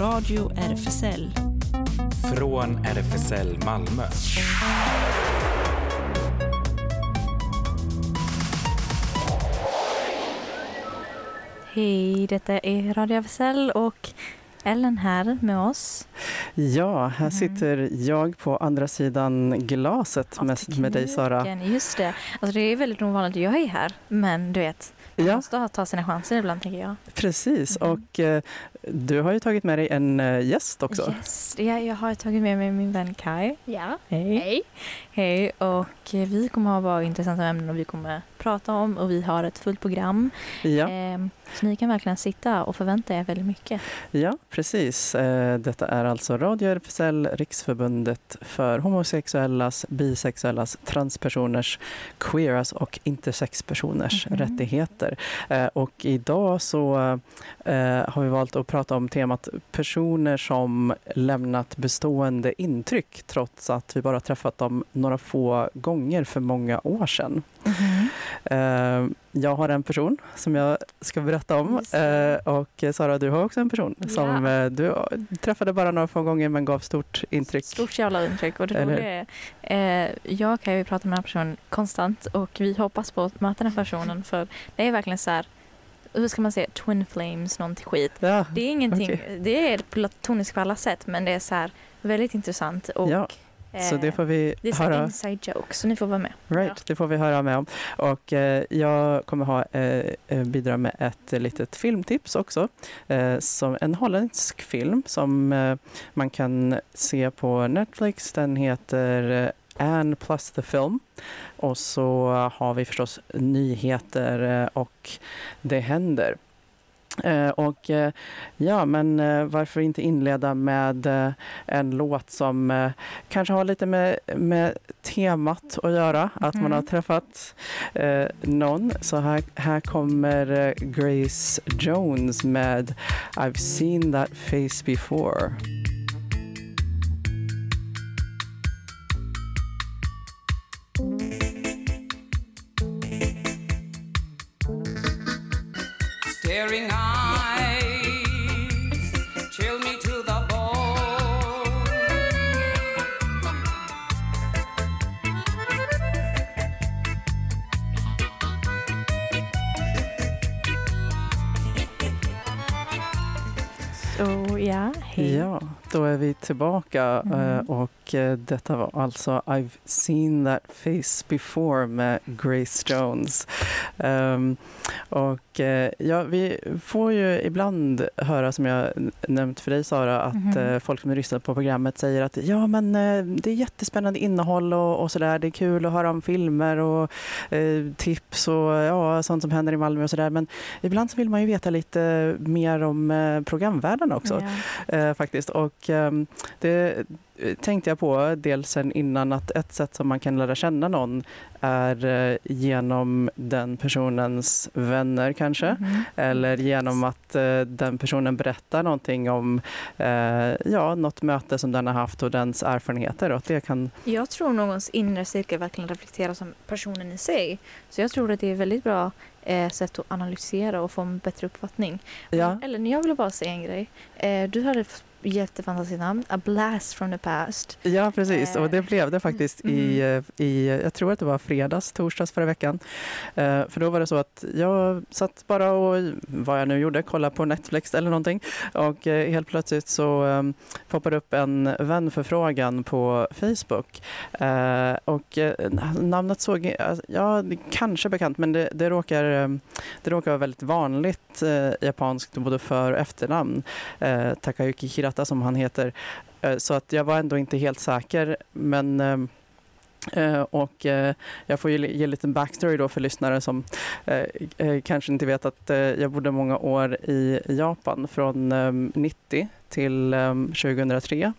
Radio RFSL. Från RFSL Malmö. Hej, detta är Radio RFSL och Ellen här med oss. Ja, här Mm. sitter jag på andra sidan glaset med, med dig Sara. Just det. Alltså det är väldigt ovanligt att jag är här, men du vet, man Ja, måste ta sina chanser ibland tänker jag. precis. Mhm. Och eh, du har ju tagit med dig en eh, gäst också. Yes, ja, jag har tagit med mig min vän Kai. Ja. Hej. Hej. Hej, och eh, vi kommer ha bara intressanta ämnen och vi kommer prata om och vi har ett fullt program. Ja, Ehm, så ni kan verkligen sitta och förvänta er väldigt mycket. ja precis. Eh, Detta är alltså Radio RFSL, Riksförbundet för homosexuellas, bisexuellas, transpersoners, queeras och intersexpersoners Mhm. rättigheter. Och idag så har vi valt att prata om temat personer som lämnat bestående intryck trots att vi bara träffat dem några få gånger för många år sedan. Eh, Jag har en person som jag ska berätta om. Eh, och Sara, du har också en person som Ja. eh, du träffade bara några få gånger men gav stort intryck. Stort jävla intryck. Och det Eller- är, jag kan ju prata med den här personen konstant och vi hoppas på att möta den här personen för det är verkligen så här, hur ska man säga, twin flames, någonting skit. Ja, Det är ingenting, Okej. det är platoniskt på alla sätt men det är så här väldigt intressant och Ja, så det eh, får vi det är höra. inside joke så ni får vara med. Right, det får vi höra med om. Och eh, jag kommer ha, eh, eh, bidra med ett litet filmtips också. Eh, som en holländsk film som eh, man kan se på Netflix. Den heter Anne plus the film. Och så har vi förstås nyheter eh, och det händer. Eh, och eh, ja, men varför inte inleda med en låt som kanske har lite med, med temat att göra, att man har Mhm. träffat eh, någon. Så här, här kommer Grace Jones med I've seen that face before. Staring eyes chill me to the bone. Så ja, hej. Ja, då är vi tillbaka Mm. eh, och eh, detta var alltså I've seen that face before med Grace Jones. Ehm, och eh, ja, vi får ju ibland höra, som jag nämnt för dig Sara, att eh, folk som lyssnar på programmet säger att ja men det är jättespännande innehåll och, och sådär. Det är kul att höra om filmer och eh, tips och ja, sånt som händer i Malmö och sådär. Men ibland så vill man ju veta lite mer om eh, programvärlden också Ja. eh, faktiskt. Och ehm, det eh, tänkte jag på dels sen innan att ett sätt som man kan lära känna någon är eh, genom den personens vänner kanske. Mhm. Eller genom att eh, den personen berättar någonting om ja, något möte som den har haft och dens erfarenheter. Och det kan, Jag tror någons inre cirkel verkligen reflekterar som personen i sig. Så jag tror att det är väldigt bra sätt att analysera och få en bättre uppfattning. ja, Eller jag vill bara säga en grej. Du hade jättefantastiskt namn. A blast from the past. ja, precis. Och det blev det faktiskt i, Mm. eh, i, jag tror att det var fredags, torsdags förra veckan. Eh, för då var det så att jag satt bara och, vad jag nu gjorde, kollade på Netflix eller någonting. Och eh, helt plötsligt så eh, poppade upp en vänförfrågan på Facebook. Eh, och eh, namnet såg, alltså, ja, kanske bekant, men det, det, råkar, eh, det råkar vara väldigt vanligt eh, japanskt, både för och efternamn. Eh, Takayuki Hirata som han heter. Eh, så att jag var ändå inte helt säker, men eh, eh, och jag får ge, ge en liten backstory då för lyssnare som kanske inte vet att jag bodde många år i Japan från eh, 90 till 2003.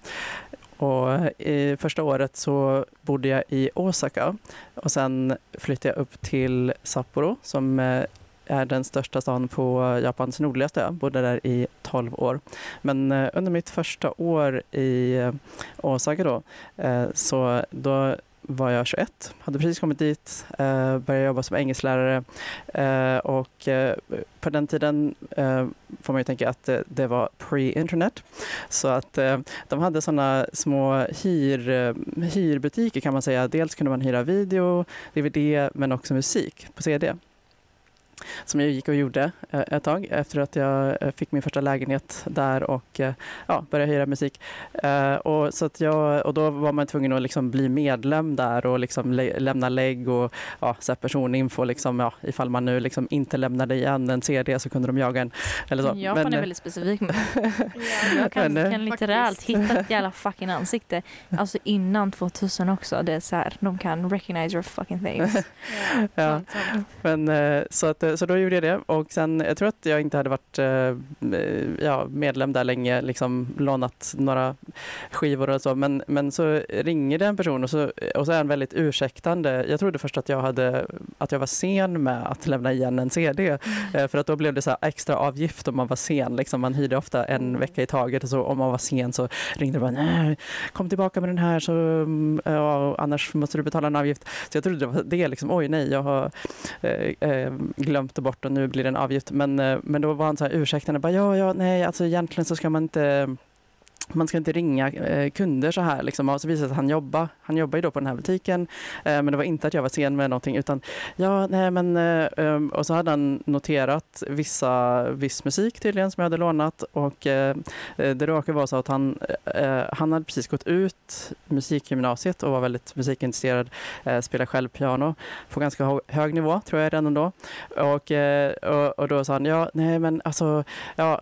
Och i första året så bodde jag i Osaka och sen flyttade jag upp till Sapporo som är den största stan på Japans nordligaste ö. Bodde där i 12 år. Men eh, under mitt första år i eh, Osaka då, eh, så då var jag 21, hade precis kommit dit, eh, började jobba som engelsklärare eh, och eh, på den tiden får man ju tänka att det, var pre-internet. Så att de hade sådana små hyr, hyrbutiker kan man säga. Dels kunde man hyra video, DVD men också musik på CD som jag gick och gjorde eh, ett tag efter att jag eh, fick min första lägenhet där och eh, ja, började hyra musik. Och, så att jag, och då var man tvungen att liksom bli medlem där och liksom lä lämna lägg och ja, så personinfo. Liksom, ja, ifall man nu liksom inte lämnade igen en CD så kunde de jaga en. Eller så. Japan Men, är väldigt specifik. jag kan, Men, kan litterärt hitta ett jävla fucking ansikte. Alltså innan 2000 också. Det är så här, de kan recognize your fucking face. ja. Men, så, att, så då gjorde jag det och sen, jag tror att jag inte hade varit eh, ja, medlem där länge, liksom lånat några skivor och så, men, men så ringer det en person och så, och så är han väldigt ursäktande. Jag trodde först att jag, hade, att jag var sen med att lämna igen en CD. Eh, för att då blev det så extra avgift om man var sen. Liksom, man hyrde ofta en mm. vecka i taget och så om man var sen så ringde man nej, kom tillbaka med den här så ja, annars måste du betala en avgift. Så jag trodde det var det, liksom, oj nej, jag har eh, eh glömt bort och nu blir det en avgift. Men, eh, men då var han så här ursäktande, bara, ja, ja, nej, alltså egentligen så ska man inte man ska inte ringa eh, kunder så här. Liksom. Och så visade det att han jobbar. Han jobbar ju då på den här butiken. Eh, men det var inte att jag var sen med någonting utan ja, nej men eh, eh och så hade han noterat vissa, viss musik tydligen som jag hade lånat och eh, eh det råkade vara så att han, eh, eh, han hade precis gått ut musikgymnasiet och var väldigt musikintresserad. Eh, spelade själv piano på ganska hög nivå tror jag redan då. Och, och, och då sa han ja, nej men alltså, ja,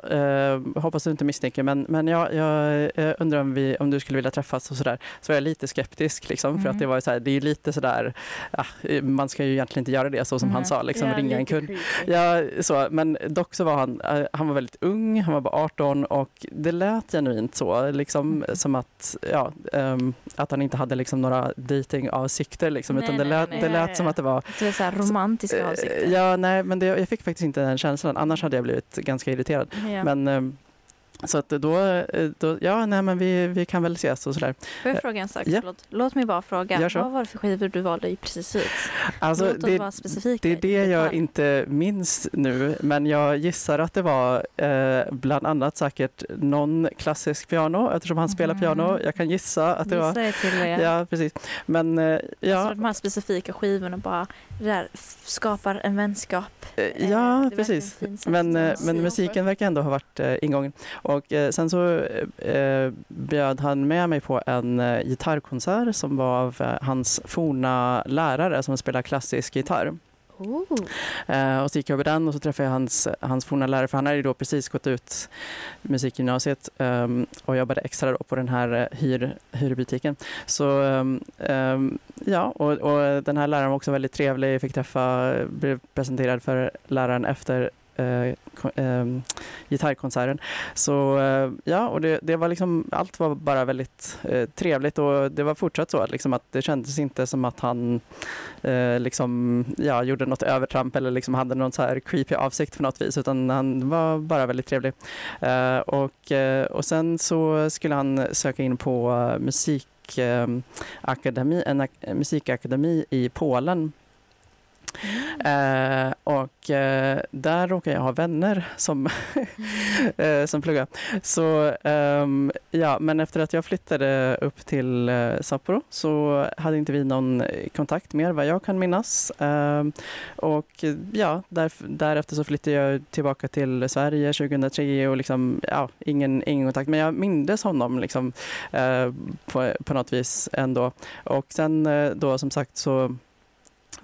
hoppas du inte misstänker men, men ja, jag jag undrar om, vi, om du skulle vilja träffas och sådär. Så var jag lite skeptisk liksom, mm. för att mm. det var så här, det är lite sådär, ja, man ska ju egentligen inte göra det så som mm. han sa, liksom, ja, ringa en kund. Ja, så, men dock så var han, eh, han var väldigt ung, han var bara 18 och det lät genuint så, liksom, mm. som att, ja, um, att han inte hade liksom några datingavsikter liksom, nej, utan det lät, nej, nej. det lät som att det var... Det så här romantiska eh, avsikter. Ja, nej, men det, jag fick faktiskt inte den känslan, annars hade jag blivit ganska irriterad. Ja. Men um, så att då, eh, då, ja, nej, men vi, vi kan väl ses och sådär. Får jag fråga en sak? Ja. Låt mig bara fråga. Vad var det för skivor du valde i precis? Alltså, Låt det, vara specifika. Det är det jag inte minns nu, men jag gissar att det var eh, bland annat säkert någon klassisk piano, eftersom han mm. spelar piano. Jag kan gissa att det Gissa var... till det. Ja, precis. Men, eh, ja. Så de här specifika skivorna bara där skapar en vänskap. Eh, ja, precis. Men, eh, men musiken verkar ändå ha varit eh, ingången. Och eh, sen så eh, bjöd han med mig på en eh, gitarrkonsert som var av eh, hans forna lärare som spelar klassisk gitarr. Uh, och så gick jag över den och så träffade jag hans, hans forna lärare, för han hade ju då precis gått ut musikgymnasiet um, och jobbade extra då på den här hyr, hyrbutiken. Så um, um, ja, och, och, den här läraren var också väldigt trevlig. Jag fick träffa, blev presenterad för läraren efter eh, eh, Eh, eh, gitarrkonserten. Så eh, ja, och det, det, var liksom, allt var bara väldigt eh, trevligt och det var fortsatt så liksom att det kändes inte som att han eh, liksom, ja, gjorde något övertramp eller liksom hade någon så här creepy avsikt på något vis utan han var bara väldigt trevlig. Eh, och, eh, och sen så skulle han söka in på musikakademi, en musikakademi i Polen Mm. Eh, och eh, där råkar jag ha vänner som, eh, som pluggar. Så ehm, ja, men efter att jag flyttade upp till eh, Sapporo så hade inte vi någon kontakt mer vad jag kan minnas. Ehm, och ja, där, därefter så flyttade jag tillbaka till Sverige 2003 och liksom, ja, ingen, ingen kontakt. Men jag mindes honom liksom, eh, på, på något vis ändå. Och sen eh, då som sagt så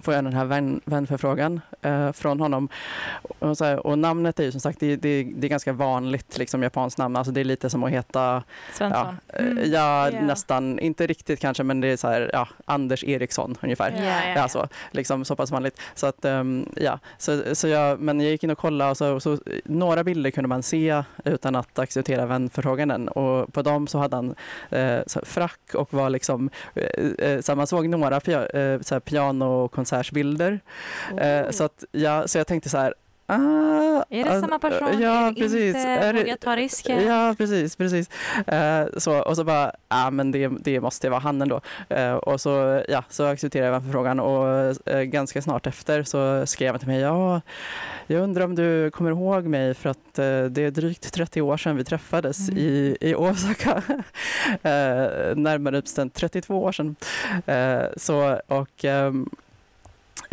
får jag den här vän, vänförfrågan eh, från honom. Och, så här, och, namnet är ju som sagt det, det, det är ganska vanligt liksom, japanskt namn. Alltså, det är lite som att heta Svensson. Ja, eh, mm. ja yeah. nästan, inte riktigt kanske men det är så här, ja, Anders Eriksson ungefär. Yeah, yeah, ja, så, liksom, så pass vanligt. Så att, um, ja, så, så jag, men jag gick in och kollade och så, så, några bilder kunde man se utan att acceptera vänförfrågan. Och på dem så hade han eh, så frack och var liksom, eh, eh så man såg några pia, eh, så piano och konsertbilder. Oh. så, att, ja, så jag tänkte så här, Ah, Är det ah, samma person? Ja, är precis. inte? Är det- ta risker? Ja, precis. precis. Eh, så, och så bara, ja men det, det måste vara han ändå. Eh, och så, ja, så accepterade jag förfrågan och eh, ganska snart efter så skrev han till mig, ja, jag undrar om du kommer ihåg mig för att eh, det är drygt 30 år sedan vi träffades Mm. i, i Osaka. eh, närmare bestämt 32 år sedan. Eh, så, och ehm,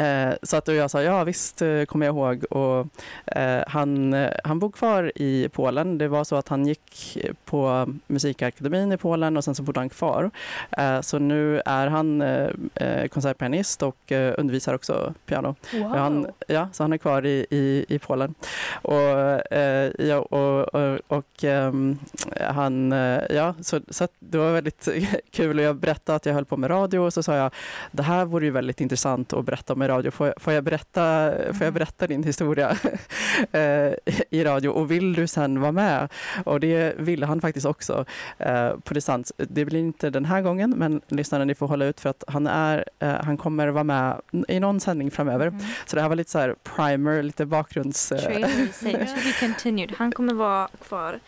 Eh, så att jag sa ja visst eh, kommer jag ihåg och eh, han, eh, han bor kvar i Polen. Det var så att han gick på musikakademin i Polen och sen så bodde han kvar. Eh, så nu är han eh, konsertpianist och undervisar också piano. Wow. Han, ja, så han är kvar i, i, i Polen. Och, ja, och, och, och ehm, han, ja, så, så det var väldigt kul och jag berättade att jag höll på med radio och så sa jag det här vore ju väldigt intressant att berätta om i radio. Får jag, får jag, berätta, får jag Mm. berätta din historia eh, i radio och vill du sen vara med? Och det ville han faktiskt också eh, på distans. Det blir inte den här gången men lyssnarna ni får hålla ut för att han, är, eh, han kommer vara med i någon sändning framöver. Mm. Så det här var lite så här primer, lite bakgrunds... be continued. Han kommer vara kvar.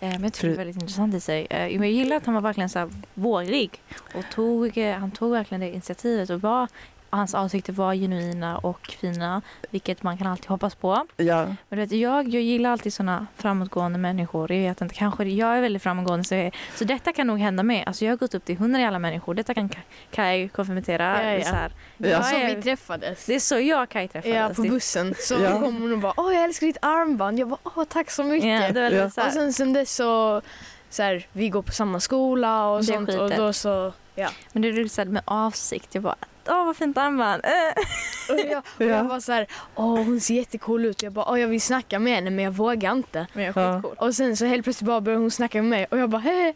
Men jag tycker det är väldigt intressant i sig. Jag gillar att han var verkligen så våglig. Och tog, han tog verkligen det initiativet och var hans avsikter var genuina och fina, vilket man kan alltid hoppas på. Ja, Men du vet, jag, jag gillar alltid såna framåtgående människor. Jag vet inte, kanske jag är väldigt framåtgående. Så, jag, så detta kan nog hända med. Alltså jag har gått upp till hundra jävla människor. Detta kan Ka- Kaj konfirmera. Ja, ja. Så här. Det Ja. är- vi träffades. Det är så jag och Kaj träffades. Ja, på bussen. Så Ja. kom hon och bara åh jag älskar ditt armband. Jag bara åh tack så mycket. Ja, det var lite Ja. så här. Och sen, sen dess så, så här, vi går på samma skola och Det sånt och skitet. då så, ja. Men det är så här med avsikt. Jag bara, åh vad fint armband. Och jag, och Ja. jag var så här, åh hon ser jättecool ut. Jag bara, åh jag vill snacka med henne men jag vågar inte. Men jag Ja. är. Och sen så helt plötsligt bara började hon snacka med mig och jag bara, hej.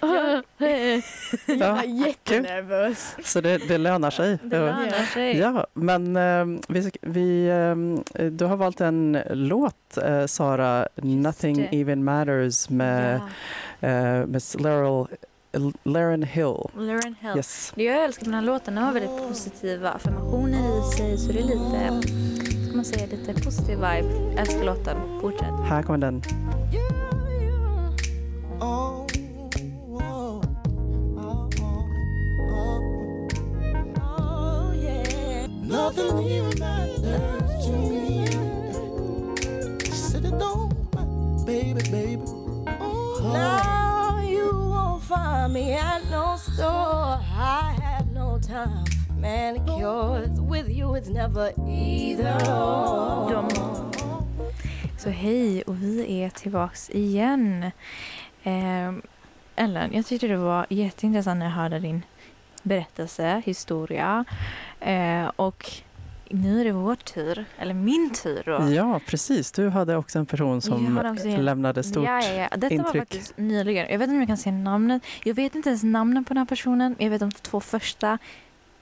Ja. Jag Ja, var jättenervös. så det, det lönar sig. Det lönar sig. Ja, men eh, vi, vi, eh, du har valt en låt, eh, Sara, Nothing det. Even Matters med, Ja. med Laurel, Lauren Hill. Lauren Hill. Yes. Det jag älskar med den här låten, den har väldigt positiva affirmationer i sig så det är lite, ska man säga, lite positiv vibe. Jag älskar låten. Fortsätt. Här kommer den. Yeah. Nothing even matters to me. Sit it down, baby, baby. Won't find me at no store. I have no time for manicures. With you, it's never either or. Så hej och vi är tillbaks igen. Eh, Ellen, jag tyckte det var jätteintressant när jag hörde din berättelse, historia. Eh, och nu är det vår tur, eller min tur då. Ja, precis. Du hade också en person som också lämnade stort ja, ja, ja. Detta var intryck. faktiskt nyligen. Jag vet inte om jag kan säga namnet. Jag vet inte ens namnet på den här personen. Jag vet de två första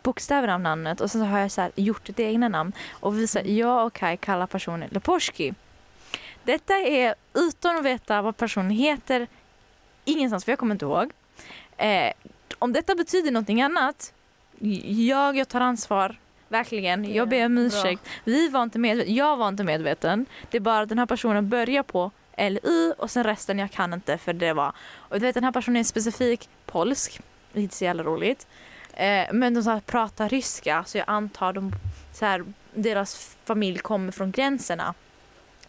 bokstäverna av namnet. Och sen så har jag så här gjort ett egna namn. Och vi, så här, jag och Kai kallar personen Leporski. Detta är utan att veta vad personen heter. Ingenstans, för jag kommer inte ihåg. Eh, om detta betyder någonting annat. Jag, jag tar ansvar. Verkligen. Jag ber om ursäkt. Vi var inte medveten. Jag var inte medveten. Det är bara att den här personen börjar på LU och sen resten jag kan inte för det var. Och du vet den här personen är specifik polsk. Inte så jävla roligt. Eh, men de så här, pratar ryska så jag antar de så här, deras familj kommer från gränserna.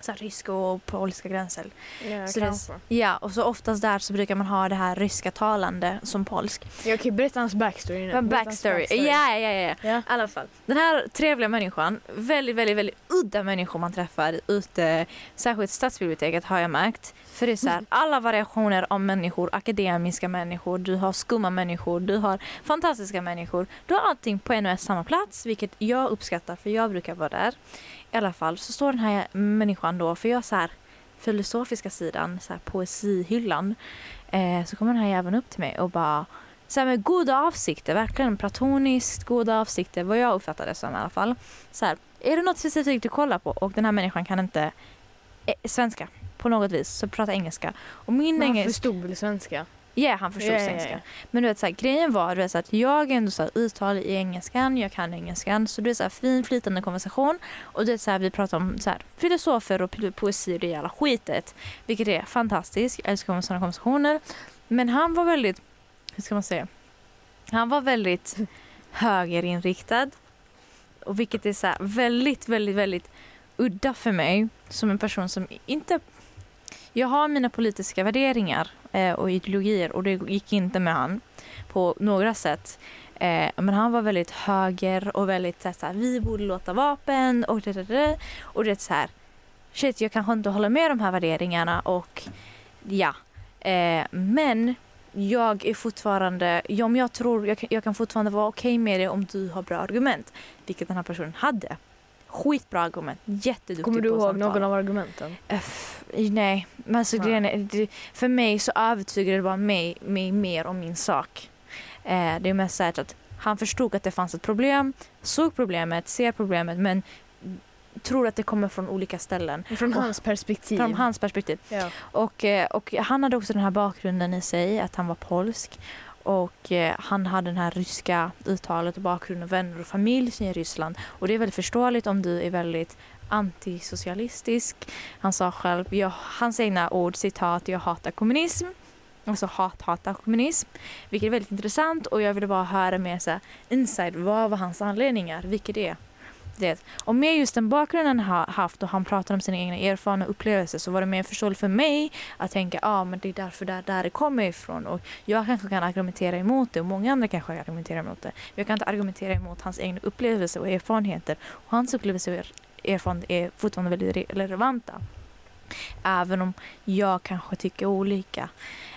Så här, ryska och polska gränser. Ja, Så det- kanske. Ja, och så oftast där så brukar man ha det här ryska talande som polsk. Jag kan ju berätta hans backstory nu. Hans backstory. Ja, ja, ja. ja. Ja. I alla fall. Den här trevliga människan, väldigt, väldigt, väldigt udda människor man träffar ute, särskilt stadsbiblioteket har jag märkt. För det är så här, alla variationer av människor, akademiska människor, du har skumma människor, du har fantastiska människor. Du har allting på en och samma plats, vilket jag uppskattar för jag brukar vara där. I alla fall så står den här människan då, för jag så här filosofiska sidan, så här poesihyllan, eh, så kommer den här jäveln upp till mig och bara så här med goda avsikter, verkligen platoniskt goda avsikter, vad jag uppfattar det som i alla fall. Så här, är det något specifikt du kollar på och den här människan kan inte eh, svenska på något vis, så pratar engelska. Och min engelska, förstod väl svenska? Ja, han förstod Ja, ja, svenska. ja. Men du vet, så här, grejen var du vet, så att jag är ändå så här, uttal i engelskan, jag kan engelskan. Så det är så här, fin flytande konversation. Och det är så här, vi pratar om så här, filosofer och po- poesi och det jävla skitet. Vilket är fantastiskt. Jag älskar sådana konversationer. Men han var väldigt, hur ska man säga? Han var väldigt högerinriktad. Och vilket är så här, väldigt, väldigt, väldigt udda för mig som en person som inte... Jag har mina politiska värderingar Eh, och ideologier och det gick inte med han på några sätt. Eh, men han var väldigt höger och väldigt så här, så här, vi borde låta vapen och det, det, det. Och det är så här, shit jag kanske inte håller med de här värderingarna och ja. Eh, men jag är fortfarande, ja, jag tror, jag kan, jag kan fortfarande vara okej med det om du har bra argument. Vilket den här personen hade. Skitbra argument, jätteduktig Kommer du på ihåg samtala. någon av argumenten? Öff, nej, men alltså Nej. grejen är, för mig så övertygade det bara mig, mig mer om min sak. Eh, det är mest så att han förstod att det fanns ett problem, såg problemet, ser problemet men tror att det kommer från olika ställen. Från Och- hans perspektiv. Från hans perspektiv. Ja. Och, eh, och han hade också den här bakgrunden i sig, att han var polsk. Och eh, han hade den här ryska uttalet och bakgrunden, vänner och familj som är i Ryssland. Och det är väldigt förståeligt om du är väldigt antisocialistisk. Han sa själv, jag, hans egna ord, citat, jag hatar kommunism. Alltså hat, hatar kommunism. Vilket är väldigt intressant och jag ville bara höra mer så här, inside, vad var hans anledningar? Vilket är det? Och med just den bakgrunden han har haft och han pratar om sina egna erfarenheter och upplevelser så var det mer förståeligt för mig att tänka ja ah, men det är därför där, där det kommer ifrån och jag kanske kan argumentera emot det och många andra kanske argumenterar emot det. Jag kan inte argumentera emot hans egna upplevelser och erfarenheter och hans upplevelser och erfarenheter är fortfarande väldigt relevanta. Även om jag kanske tycker olika.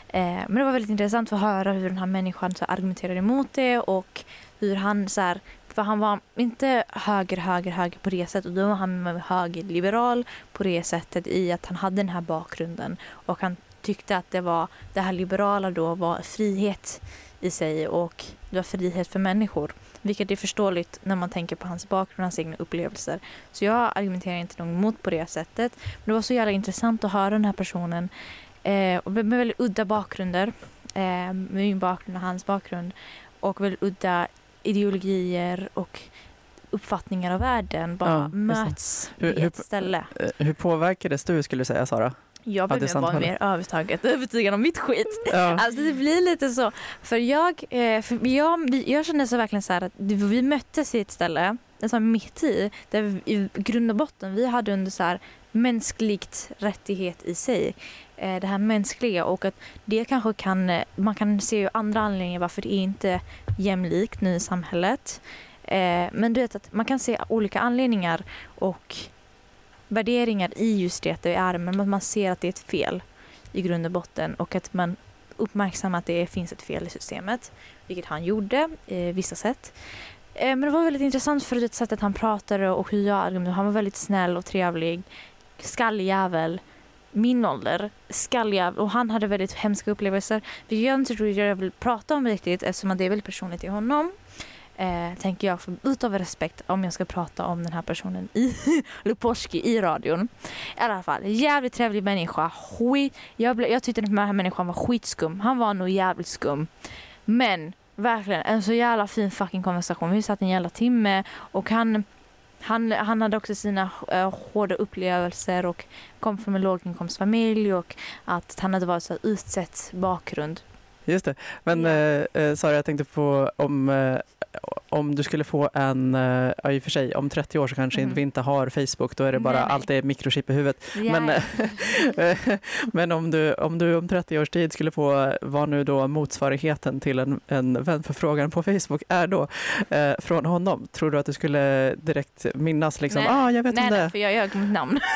Eh, men det var väldigt intressant att höra hur den här människan så emot det och hur han så här, för han var inte höger, höger, höger på det sättet. Och då var han högerliberal på det sättet i att han hade den här bakgrunden. Och han tyckte att det var det här liberala då var frihet i sig och det var frihet för människor. Vilket är förståeligt när man tänker på hans bakgrund och hans egna upplevelser. Så jag argumenterar inte någon emot på det sättet. Men det var så jävla intressant att höra den här personen eh, och med väldigt udda bakgrunder. Eh, min bakgrund och hans bakgrund. Och väldigt udda ideologier och uppfattningar av världen bara Ja, möts Hur- vid hur- ett ställe. Eh, Hur påverkades du skulle du säga Sara? Jag behöver vara samtalet. mer övertaget övertygad om mitt skit. Ja. Alltså det blir lite så. För jag, eh, för jag, jag känner så verkligen så här att vi möttes i ett ställe, alltså mitt i, där vi, i grund och botten vi hade under så här mänskligt rättighet i sig. Eh, det här mänskliga och att det kanske kan, man kan se ju andra anledningar varför det inte jämlikt nu i samhället. Eh, men du vet att man kan se olika anledningar och värderingar i just det att det är men att man ser att det är ett fel i grund och botten och att man uppmärksammar att det finns ett fel i systemet. Vilket han gjorde i vissa sätt. Eh, Men det var väldigt intressant för det sättet han pratade och hur jag argumenterade. Han var väldigt snäll och trevlig. Skalljävel. Min ålder. Skalljävel. Och han hade väldigt hemska upplevelser. Vilket jag inte tror jag vill prata om riktigt eftersom det är väldigt personligt i honom. Eh, tänker jag för, utav respekt om jag ska prata om den här personen i Luposki i radion. I alla fall, jävligt trevlig människa. Skit, jag, ble, jag tyckte den här människan var skitskum. Han var nog jävligt skum. Men verkligen en så jävla fin fucking konversation. Vi satt en jävla timme och han, han, han hade också sina uh, hårda upplevelser och kom från en låginkomstfamilj och att han hade varit så utsatt bakgrund. Just det. Men Ja. eh, eh, Sara, jag tänkte på om, eh, om du skulle få en, eh, ja, i och för sig om 30 år så kanske Mhm. vi inte har Facebook, då är det bara Nej, nej. allt är mikrochip i huvudet. Men, Ja, eh, men om, du, om du om 30 års tid skulle få vad nu då motsvarigheten till en, en vänförfrågan på Facebook är då eh, från honom, tror du att du skulle direkt minnas liksom, Nej. ah, jag vet nej, om det. nej, för jag gör mitt namn.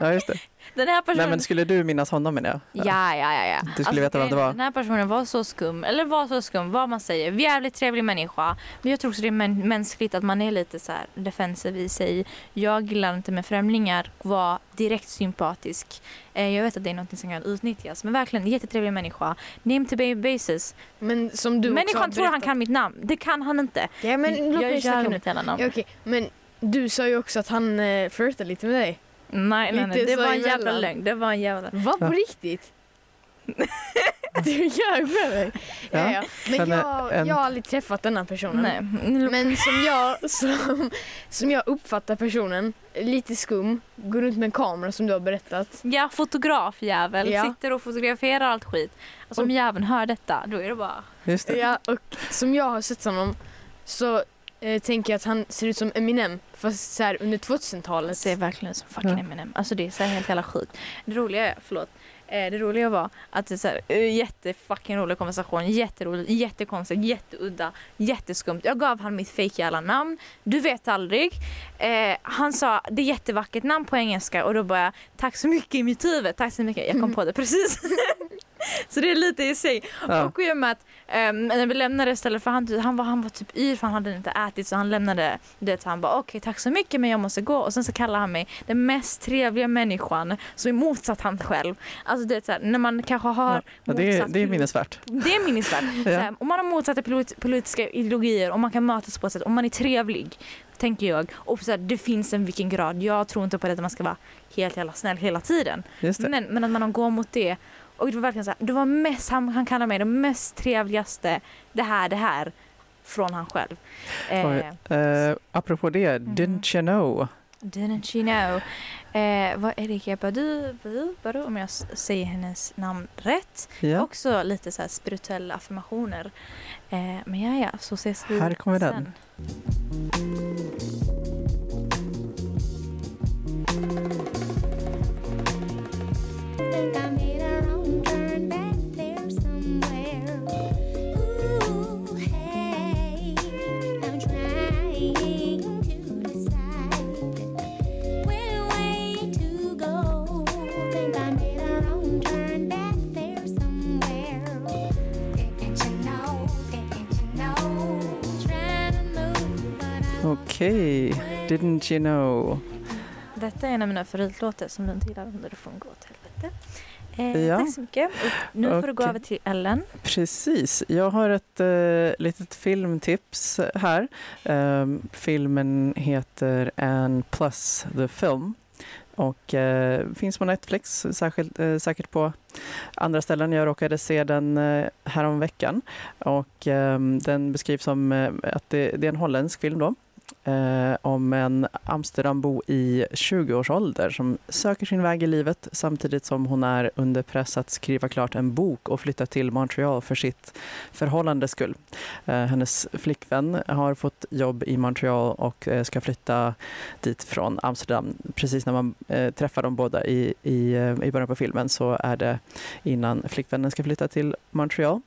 Ja, just det. Den här personen... Nej, men skulle du minnas honom menar jag? Ja, ja, ja. ja. Du skulle veta vem det var. Den här personen var så skum, eller var så skum, vad man säger. Jävligt trevlig människa. Men jag tror också det är mä- mänskligt att man är lite så här defensiv i sig. Jag gillar inte med främlingar, var direkt sympatisk. Eh, Jag vet att det är något som kan utnyttjas. Men verkligen jättetrevlig människa. Name to baby basis. Men som du Människan tror han kan mitt namn. Det kan han inte. Ja men låt jag mig snacka gör mitt hela namn. Ja, okej, men du sa ju också att han eh, flörtade lite med dig. Nej, nej, nej. Lite Det så var en jävla emellan. lögn. Det var en jävla... Va? På Ja. riktigt? Du ljög med mig. Ja. Ja, Ja, Men men, jag, en- jag har aldrig träffat den här personen. Nej. Men som jag, som, som jag uppfattar personen, lite skum, går runt med en kamera som du har berättat. Ja, fotografjävel. Ja. Sitter och fotograferar allt skit. Alltså om jäveln hör detta, då är det bara... Just det. Ja, och som jag har sett honom så eh, tänker jag att han ser ut som Eminem fast så här under 2000-talet. Det ser verkligen ut som fucking Ja. Eminem. Alltså det är så här helt jävla sjukt. Det roliga är, förlåt, eh, det roliga var att det är så här, eh, jättefucking rolig konversation, jätterolig, jättekonstigt, jätteudda, jätteskumt. Jag gav han mitt fake jävla namn, du vet aldrig. Eh, han sa det är jättevackert namn på engelska och då bara jag, tack så mycket i mitt huvud, tack så mycket. Jag kom på det precis. så det är lite i sig. Ja. Och i och med att ehm, när vi lämnade stället för han, han, var, han var typ yr för han hade inte ätit så han lämnade det han bara okej tack så mycket men jag måste gå och sen så kallar han mig den mest trevliga människan som är motsatt han själv. Alltså det är så här, när man kanske har Ja, det, är, det är minnesvärt. det är minnesvärt. Så Ja. Om man har motsatta polit- politiska ideologier, om man kan mötas på ett sätt, om man är trevlig, tänker jag. Och så här, det finns en vilken grad. Jag tror inte på det att man ska vara helt jävla snäll hela tiden. Men, men att man går mot det. Och det var verkligen så här, det var mest, han, han kallar mig det mest trevligaste, det här, det här, från han själv. Eh, eh, apropå det, Mhm. didn't you know? Didn't you know? Eh, vad Erika Badu, Badu, Badu, om jag säger hennes namn rätt. Ja, Också lite så här spirituella affirmationer. Eh, men ja, ja, så ses vi Här kommer den. sen. think I okej. Didn't you know? Detta är en av mina favoritlåtar som du inte gillar under det får gå åt helvete. Eh, Ja. Tack så mycket. Och nu får du gå över till Ellen. Precis. Jag har ett eh, litet filmtips här. Ehm, filmen heter Ann plus the film och eh, finns på Netflix, särskilt, eh, säkert på andra ställen. Jag råkade se den eh, härom veckan och ehm, den beskrivs som eh, att det, det är en holländsk film då. Eh, om en Amsterdambo i 20-årsålder som söker sin väg i livet samtidigt som hon är under press att skriva klart en bok och flytta till Montreal för sitt förhållandes skull. Eh, hennes flickvän har fått jobb i Montreal och eh, ska flytta dit från Amsterdam. Precis när man eh, träffar dem båda i, i, eh, i början på filmen så är det innan flickvännen ska flytta till Montreal.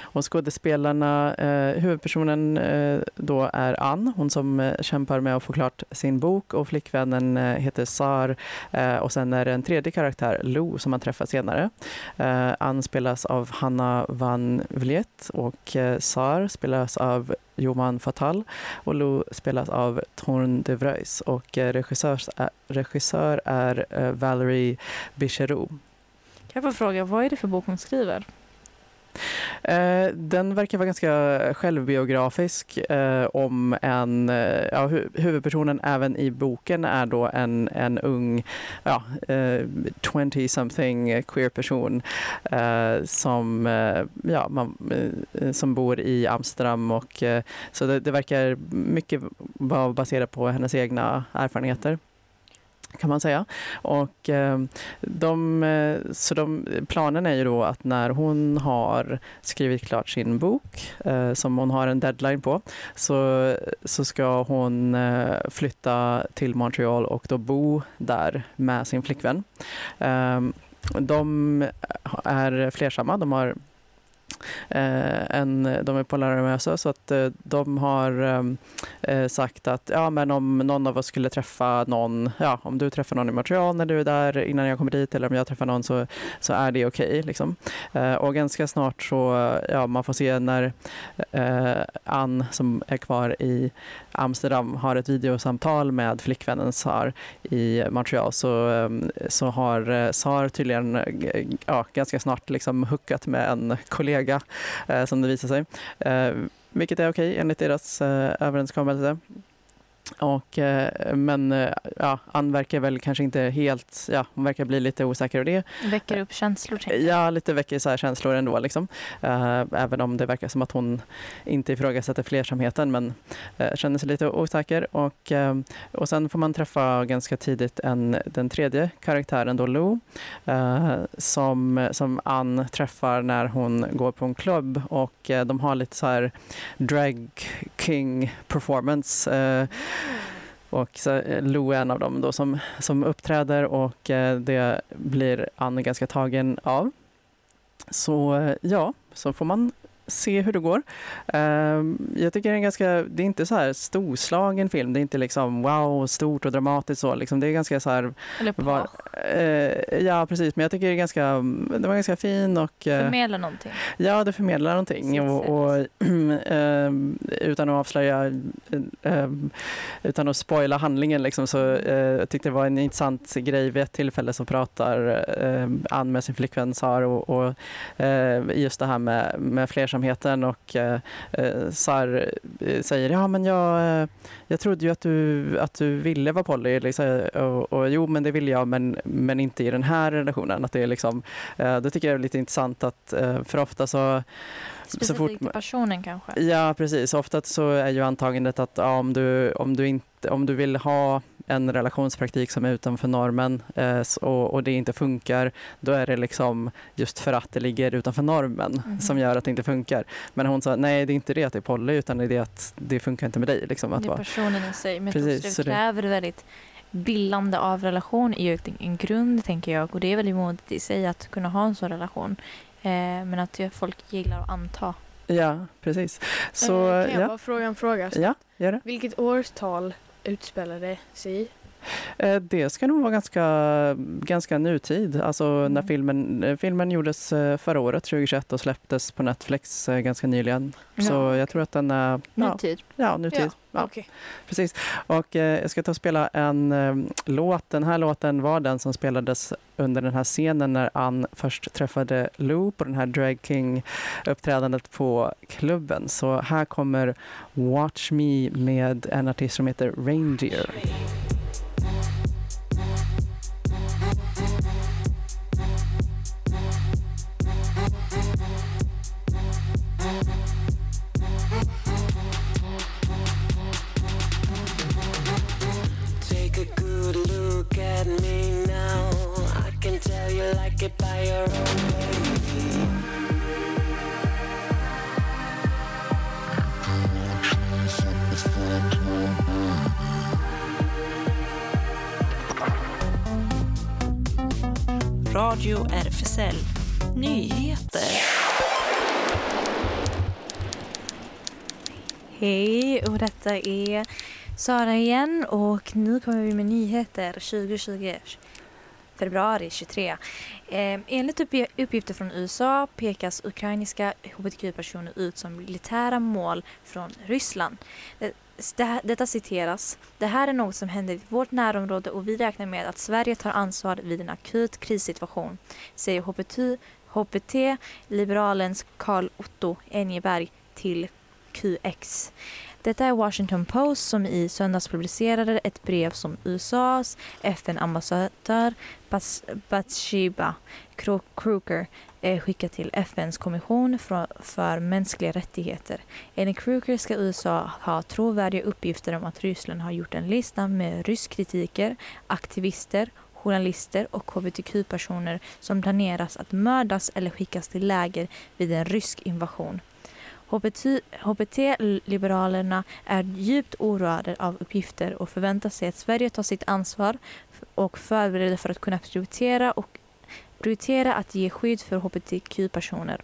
Och skådespelarna, eh, huvudpersonen eh, då är Ann, hon som eh, kämpar med att få klart sin bok och flickvännen eh, heter Sar eh, och sen är det en tredje karaktär, Lo, som man träffar senare. Eh, Ann spelas av Hanna van Vliet och eh, Sar spelas av Johan Fatal och Lou spelas av Torn de Vreus och eh, eh, regissör, är, regissör är Valerie Bicheroux. Kan jag få fråga, vad är det för bok hon skriver? Eh, den verkar vara ganska självbiografisk eh, om en, eh, ja, huvudpersonen även i boken är då en, en ung, ja, 20-something queer person som, ja, man, som bor i Amsterdam och så det, det verkar mycket vara baserat på hennes egna erfarenheter kan man säga. Och, eh, de, eh, så de, planen är ju då att när hon har skrivit klart sin bok, eh, som hon har en deadline på, så, så ska hon flytta till Montreal och då bo där med sin flickvän. Ehm, de är flersamma, de har Eh, en, de är polarösa så att eh, de har ehm, eh, sagt att ja, men om någon av oss skulle träffa någon, ja, om du träffar någon i Montreal när du är där innan jag kommer dit eller om jag träffar någon så, så är det okej. liksom. eh, och ganska snart så, ja, man får se när eh, Ann som är kvar i Amsterdam har ett videosamtal med flickvännen Sar i Montreal så, eh, så har eh, Sar tydligen ja, ganska snart liksom hookat med en kollega eh, som det visar sig. Eh, vilket är okej enligt deras eh, överenskommelse. Och, eh, men eh, ja, Ann verkar väl kanske inte helt, ja, hon verkar bli lite osäker och det Väcker upp känslor. Ja, lite väcker så känslor ändå. Liksom. Eh, även om det verkar som att hon inte ifrågasätter flersamheten men känner sig lite osäker. Och, och sen får man träffa ganska tidigt en, den tredje karaktären, då Lou, som, som Ann träffar när hon går på en klubb och de har lite så här drag king performance. Och så, eh, Lou är en av dem då som, som uppträder och eh, det blir Anne ganska tagen av. Så eh, ja, så får man se hur det går. Ehm, jag tycker det är en ganska, det är inte så här storslagen film, det är inte liksom wow, stort och dramatiskt så liksom. Det är ganska så här, Eller var, eh, ja precis, men jag tycker det är ganska, det var ganska fin och eh, Förmedla någonting. Ja, det förmedlar någonting. Och, och, ehm, utan att avslöja, ehm, utan att spoila handlingen liksom, så eh, jag tyckte det var en intressant grej. Vid ett tillfälle så pratar eh, Ann med sin flickvän Sar och, och eh, just det här med, med flersamheten och eh, eh, Sar eh, säger ja men jag, eh, jag trodde ju att du, att du ville vara poly liksom, och, och jo men det vill jag men, men inte i den här relationen. Att det, är liksom, eh, det tycker jag är lite intressant att eh, för ofta så Specifikt fort till man- personen kanske. Ja, precis. Ofta så är ju antagandet att ja, om, du, om, du inte, om du vill ha en relationspraktik som är utanför normen eh, och, och det inte funkar, då är det liksom just för att det ligger utanför normen Mhm. som gör att det inte funkar. Men hon sa nej, det är inte det att det är poly, utan det är det att det funkar inte med dig. Liksom, att Det är personen i sig. Men Precis, det kräver väldigt bildande av relation är ju en grund tänker jag. Och det är väldigt modigt i sig att kunna ha en sån relation. Eh, men att folk gillar att anta. Ja, precis. Så kan jag ja, bara fråga en fråga? ja, gör det. Vilket årtal utspelade sig i? Eh, Det ska nog vara ganska, ganska nutid. Alltså när Mm. filmen, eh, filmen gjordes eh, förra året, 2021, och släpptes på Netflix ganska nyligen. Så Ja. jag tror att den är ja, Nutid. ja, nutid. Ja, Okej. precis. Och eh, jag ska ta och spela en eh, låt. Den här låten var den som spelades under den här scenen när Ann först träffade Lou på den här Drag King-uppträdandet på klubben. Så här kommer Watch Me med en artist som heter Reindeer. Radio RFSL Nyheter. Hej, och detta är Sara igen och nu kommer vi med nyheter 2020 februari 23. Eh, enligt uppgifter från USA pekas ukrainska hbtq-personer ut som militära mål från Ryssland. Det, det, detta citeras. Det här är något som händer i vårt närområde och vi räknar med att Sverige tar ansvar vid en akut krissituation, säger HBT, HBT-liberalens Karl-Otto Engeberg till QX. Detta är Washington Post som i söndags publicerade ett brev som USAs FN-ambassadör Bas- Bathsheba Kruger eh, skickat till FNs kommission för, för mänskliga rättigheter. Enligt Kruger ska USA ha trovärdiga uppgifter om att Ryssland har gjort en lista med rysskritiker, aktivister, journalister och hbtq-personer som planeras att mördas eller skickas till läger vid en rysk invasion. HBT-liberalerna är djupt oroade av uppgifter och förväntar sig att Sverige tar sitt ansvar och förbereder för att kunna prioritera och prioritera att ge skydd för hbtq-personer.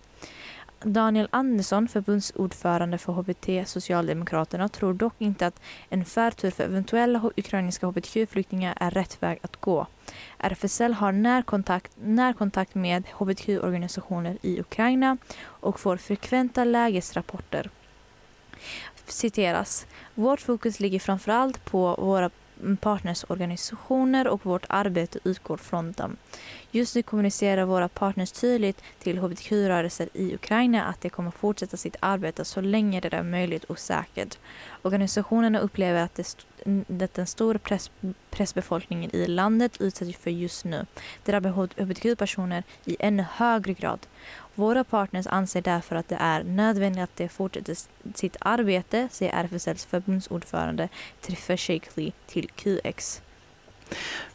Daniel Andersson, förbundsordförande för HBT Socialdemokraterna, tror dock inte att en förtur för eventuella ukrainska hbtq-flyktingar är rätt väg att gå. RFSL har närkontakt, närkontakt med hbtq-organisationer i Ukraina och får frekventa lägesrapporter. Citeras. Vårt fokus ligger framförallt på våra partnersorganisationer och vårt arbete utgår från dem. Just nu kommunicerar våra partners tydligt till hbtq-rörelser i Ukraina att de kommer fortsätta sitt arbete så länge det är möjligt och säkert. Organisationerna upplever att det, det den stora press, pressbefolkningen i landet utsätts för just nu. Drabbar hbtq-personer i ännu högre grad. Våra partners anser därför att det är nödvändigt att de fortsätter sitt arbete, säger RFSLs förbundsordförande Trifa Shakely till QX.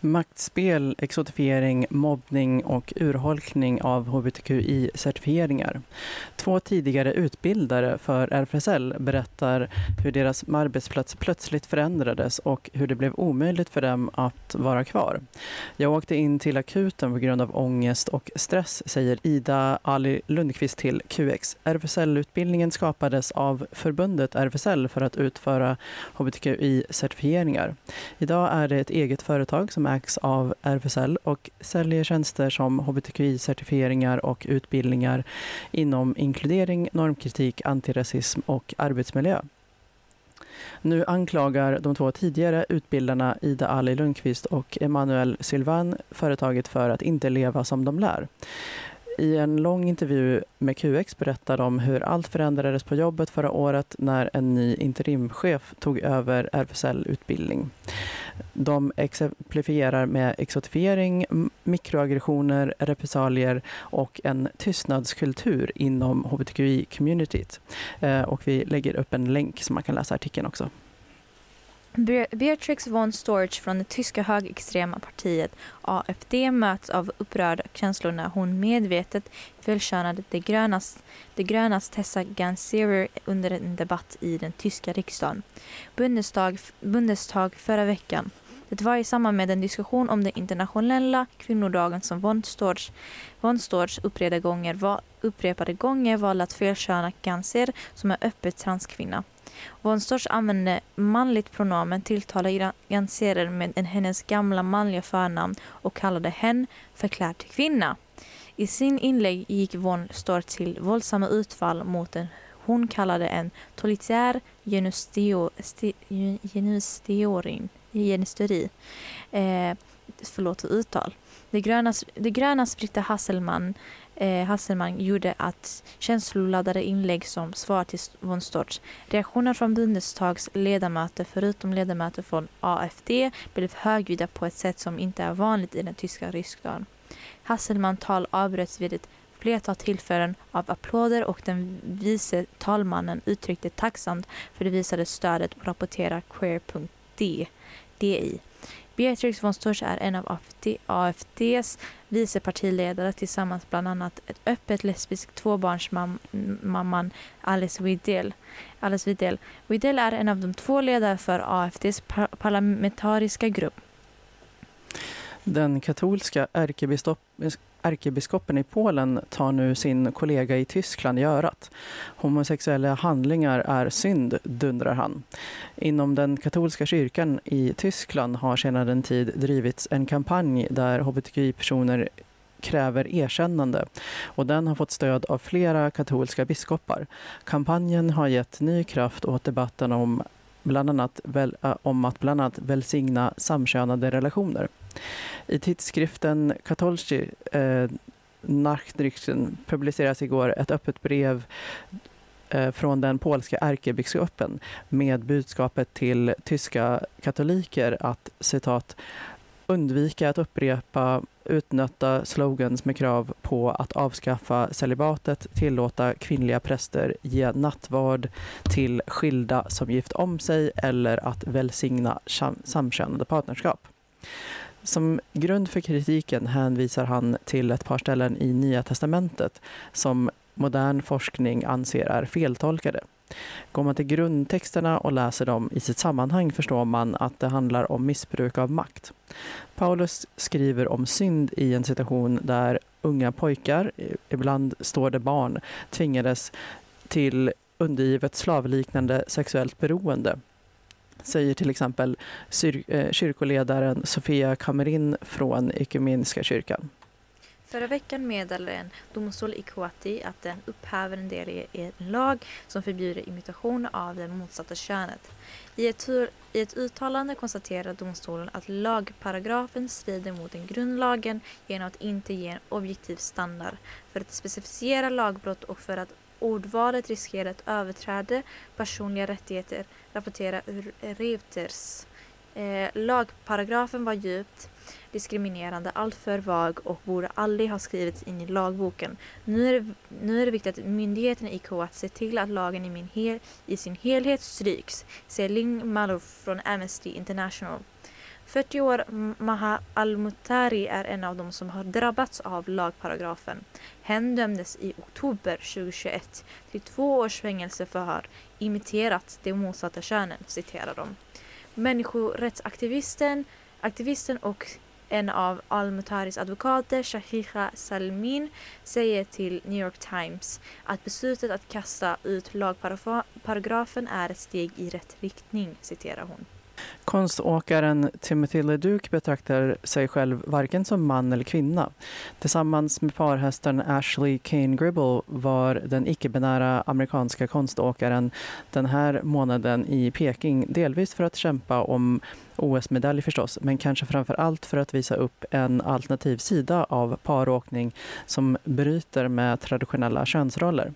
Maktspel, exotifiering, mobbning och urholkning av hbtqi-certifieringar. Två tidigare utbildare för RFSL berättar hur deras arbetsplats plötsligt förändrades och hur det blev omöjligt för dem att vara kvar. Jag åkte in till akuten på grund av ångest och stress, säger Ida Ali Lundqvist till QX. RFSL-utbildningen skapades av förbundet RFSL för att utföra hbtqi-certifieringar. Idag är det ett eget företag som ägs av RFSL och säljer tjänster som hbtqi-certifieringar och utbildningar inom inkludering, normkritik, antirasism och arbetsmiljö. Nu anklagar de två tidigare utbildarna Ida Ali Lundqvist och Emanuel Sylvan företaget för att inte leva som de lär. I en lång intervju med QX berättar de hur allt förändrades på jobbet förra året när en ny interimchef tog över RFSL-utbildning. De exemplifierar med exotifiering, mikroaggressioner, repressalier och en tystnadskultur inom hbtqi-communityt. Eh, och vi lägger upp en länk så man kan läsa artikeln också. Beatrix von Storch från det tyska högerextrema partiet AFD möts av upprörda känslor när hon medvetet felkönade de grönas, de grönas Tessa Ganserer under en debatt i den tyska riksdagen. Bundestag, Bundestag förra veckan. Det var i samband med en diskussion om den internationella kvinnodagen som von Storch, upprepade, gånger, var, upprepade gånger valde att felköna Ganser som är öppet transkvinna. Von Storch använde manligt pronomen, tilltalade Ganserer med hennes gamla manliga förnamn och kallade hen förklädd till kvinna. I sin inlägg gick von Storch till våldsamma utfall mot en hon kallade en totalitär genusteo- genisteri. Eh, förlåt för uttal. Det gröna, det gröna Britta Hasselman, eh, Hasselman gjorde att känsloladdade inlägg som svar till von Storch. Reaktioner från Bundestags ledamöter, förutom ledamöter från AFD, blev högljudda på ett sätt som inte är vanligt i den tyska riksdagen. Hasselmans tal avbröts vid ett flertal tillfällen av applåder och den vice talmannen uttryckte tacksamt för det visade stödet och rapporterar DI. Beatrix von Storch är en av AFDs vice partiledare tillsammans bland annat ett öppet lesbisk tvåbarnsmamman Alice Widell. Alice Widell. Widell är en av de två ledare för AFDs par- parlamentariska grupp. Den katolska ärkebiskopen ärkebiskopen i Polen tar nu sin kollega i Tyskland i örat. Homosexuella handlingar är synd, dundrar han. Inom den katolska kyrkan i Tyskland har sedan en tid drivits en kampanj där hbtqi-personer kräver erkännande och den har fått stöd av flera katolska biskopar. Kampanjen har gett ny kraft åt debatten om bland annat väl, eh, om att bland annat välsigna samkönade relationer. I tidskriften Katolski eh, Nachtrichten publiceras igår ett öppet brev eh, från den polska ärkebiskopen med budskapet till tyska katoliker att citat undvika att upprepa utnötta slogans med krav på att avskaffa celibatet, tillåta kvinnliga präster ge nattvard till skilda som gift om sig eller att välsigna samkönade partnerskap. Som grund för kritiken hänvisar han till ett par ställen i Nya testamentet som modern forskning anser är feltolkade. Går man till grundtexterna och läser dem i sitt sammanhang förstår man att det handlar om missbruk av makt. Paulus skriver om synd i en situation där unga pojkar, ibland står det barn, tvingades till undergivet slavliknande sexuellt beroende säger till exempel eh, kyrkoledaren Sofia Kamerin från Ekumeniska kyrkan. Förra veckan meddelade en domstol i Kuwait att den upphäver en del i en lag som förbjuder imitation av det motsatta könet. I ett, I ett uttalande konstaterar domstolen att lagparagrafen strider mot den grundlagen genom att inte ge en objektiv standard för att specificera lagbrott och för att ordvalet riskerar att överträda personliga rättigheter, rapporterar ur Reuters. Eh, lagparagrafen var djupt diskriminerande, alltför vag och borde aldrig ha skrivits in i lagboken. Nu är, det, nu är det viktigt att myndigheterna i Kuwait ser till att lagen i, min hel, i sin helhet stryks, säger Ling Malouf från Amnesty International. 40 år Maha Al-Mutari är en av dem som har drabbats av lagparagrafen. Hen dömdes i oktober 2021 till två års fängelse för att ha imiterat det motsatta könen, citerar de. Människorättsaktivisten aktivisten och en av Al-Mutaris advokater, Shahiha Salmin, säger till New York Times att beslutet att kasta ut lagparagrafen är ett steg i rätt riktning, citerar hon. Konståkaren Timothy LeDuc betraktar sig själv varken som man eller kvinna. Tillsammans med parhästen Ashley Kane Gribble var den icke-binära amerikanska konståkaren den här månaden i Peking delvis för att kämpa om OS-medalj förstås, men kanske framför allt för att visa upp en alternativ sida av paråkning som bryter med traditionella könsroller.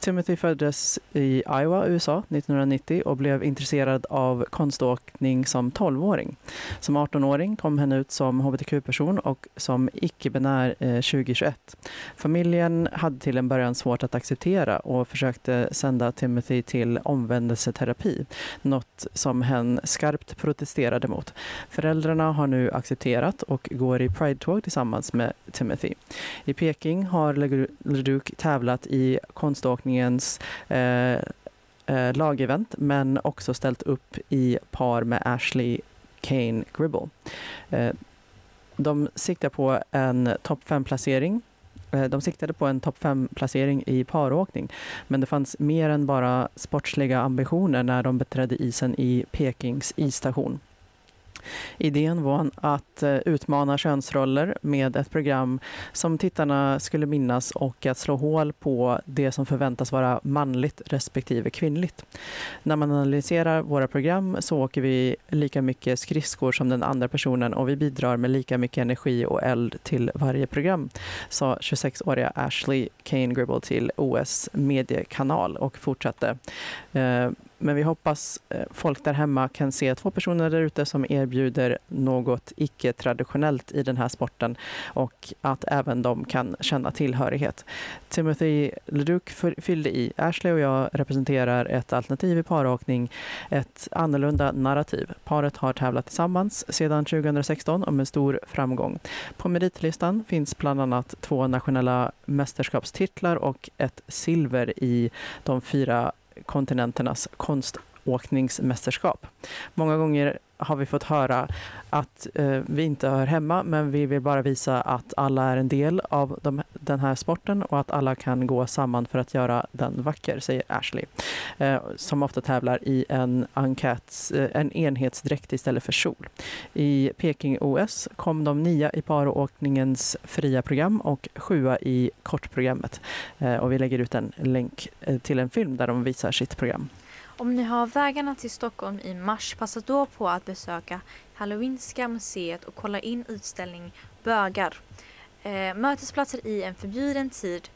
Timothy föddes i Iowa, USA 1990 och blev intresserad av konståkning som 12-åring. Som 18-åring kom han ut som hbtq-person och som icke-binär eh, 2021. Familjen hade till en början svårt att acceptera och försökte sända Timothy till omvändelseterapi, något som hen skarpt protesterade mot. Föräldrarna har nu accepterat och går i Pride-tåg tillsammans med Timothy. I Peking har LeDuc tävlat i konståkning konståkningens eh, eh, lagevent men också ställt upp i par med Ashley Kane Gribble. Eh, de siktar på en topp 5-placering eh, de siktade på en topp 5-placering i paråkning men det fanns mer än bara sportsliga ambitioner när de beträdde isen i Pekings isstation. Idén var att eh, utmana könsroller med ett program som tittarna skulle minnas och att slå hål på det som förväntas vara manligt respektive kvinnligt. När man analyserar våra program så åker vi lika mycket skridskor som den andra personen och vi bidrar med lika mycket energi och eld till varje program, sa 26-åriga Ashley Kane Gribble till OS mediekanal och fortsatte. Eh, men vi hoppas eh, folk där hemma kan se två personer där ute som erbjuder något icke-traditionellt i den här sporten och att även de kan känna tillhörighet. Timothy LeDuc fyllde i. Ashley och jag representerar ett alternativ i paråkning, ett annorlunda narrativ. Paret har tävlat tillsammans sedan 2016 och med stor framgång. På meritlistan finns bland annat två nationella mästerskapstitlar och ett silver i de fyra kontinenternas konståkningsmästerskap. Många gånger har vi fått höra att eh, vi inte hör hemma men vi vill bara visa att alla är en del av de, den här sporten och att alla kan gå samman för att göra den vacker, säger Ashley. Eh, som ofta tävlar i en, enkäts, eh, en enhetsdräkt istället för kjol. I Peking-OS kom de nia i paråkningens fria program och sjua i kortprogrammet. Eh, och vi lägger ut en länk eh, till en film där de visar sitt program. Om ni har vägarna till Stockholm i mars, passa då på att besöka Halloweenska museet och kolla in utställningen Bögar. Eh, mötesplatser i en förbjuden tid.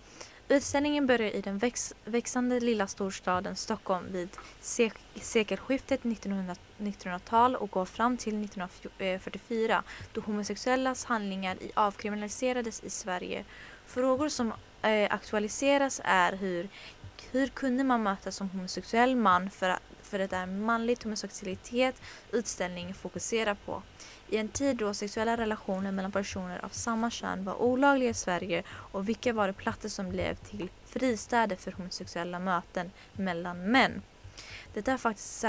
Utställningen börjar i den väx växande lilla storstaden Stockholm vid sek sekelskiftet 1900 1900-tal och går fram till 1944 eh, då homosexuellas handlingar avkriminaliserades i Sverige. Frågor som eh, aktualiseras är hur hur kunde man mötas som homosexuell man för att, för det är manlig homosexualitet utställningen fokuserar på. I en tid då sexuella relationer mellan personer av samma kön var olagliga i Sverige och vilka var det platser som blev till fristäder för homosexuella möten mellan män. Det är faktiskt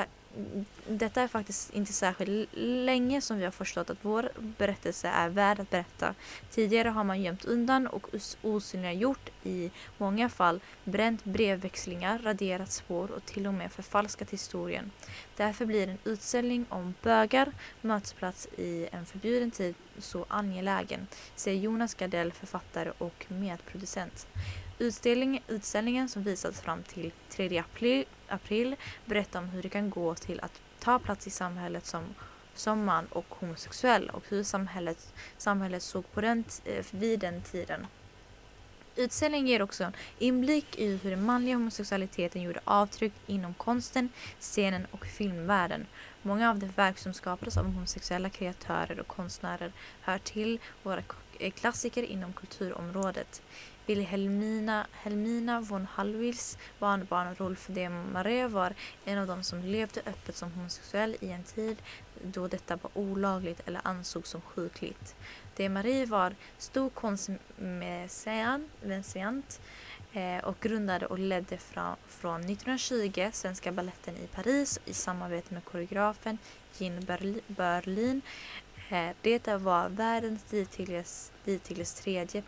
detta är faktiskt inte särskilt länge som vi har förstått att vår berättelse är värd att berätta. Tidigare har man gömt undan och osynliggjort i många fall bränt brevväxlingar, raderat spår och till och med förfalskat historien. Därför blir en utställning om bögar, mötesplats i en förbjuden tid, så angelägen, säger Jonas Gardell, författare och medproducent. Utställning, utställningen som visas fram till 3 april, april berättar om hur det kan gå till att ta plats i samhället som, som man och homosexuell och hur samhället, samhället såg på den, eh, vid den tiden. Utställningen ger också en inblick i hur den manliga homosexualiteten gjorde avtryck inom konsten, scenen och filmvärlden. Många av de verk som skapades av homosexuella kreatörer och konstnärer hör till våra eh, klassiker inom kulturområdet. Wilhelmina Helmina von Hallwyls barnbarn Rolf de Maré var en av dem som levde öppet som homosexuell i en tid då detta var olagligt eller ansågs som sjukligt. De Marie var stor konstmesiant eh, och grundade och ledde från, från 1920 Svenska Balletten i Paris i samarbete med koreografen Jean Berlin. Eh, detta var världens dittills, dittills tredje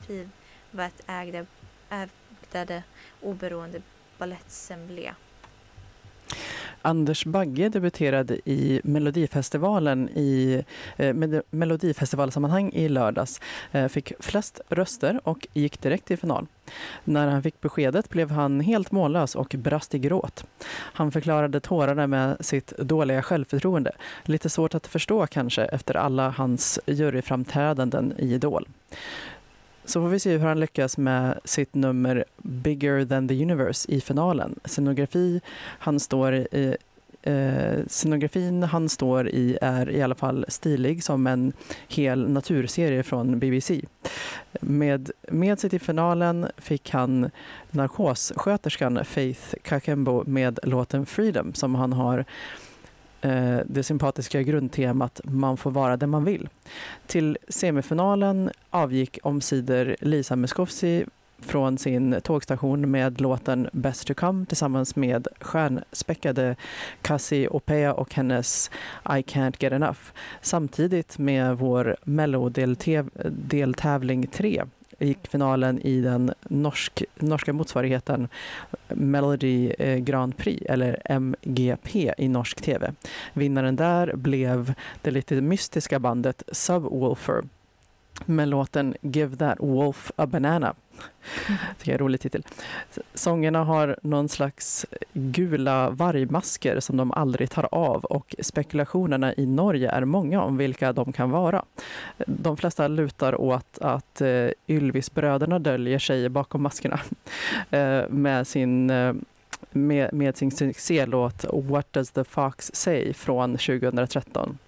privatägda ägdade, oberoende balettsemblé. Anders Bagge debuterade i Melodifestivalen i eh, med Melodifestivalsammanhang i lördags. Eh, fick flest röster och gick direkt till final. När han fick beskedet blev han helt mållös och brast i gråt. Han förklarade tårarna med sitt dåliga självförtroende. Lite svårt att förstå kanske efter alla hans juryframträdanden i Idol. Så får vi se hur han lyckas med sitt nummer Bigger than the universe i finalen. Scenografi han står i, eh, scenografin han står i är i alla fall stilig som en hel naturserie från BBC. Med, med sig till finalen fick han narkossköterskan Faith Kakembo med låten Freedom som han har eh, Eh, det sympatiska grundtemat Man får vara den man vill. Till semifinalen avgick omsider Lisa Miskovsky från sin tågstation med låten Best to come tillsammans med stjärnspäckade Cassie Opea och hennes I can't get enough. Samtidigt med vår Mello-deltävling 3 gick finalen i den norsk, norska motsvarigheten Melody eh, Grand Prix, eller MGP i norsk tv. Vinnaren där blev det lite mystiska bandet Subwoofer med låten Give that wolf a banana. Tycker jag är en rolig titel. Sångerna har någon slags gula vargmasker som de aldrig tar av och spekulationerna i Norge är många om vilka de kan vara. De flesta lutar åt att eh, Ylvisbröderna döljer sig bakom maskerna eh, med sin eh, med, med sin succélåt What does the fox say från 2013 eh,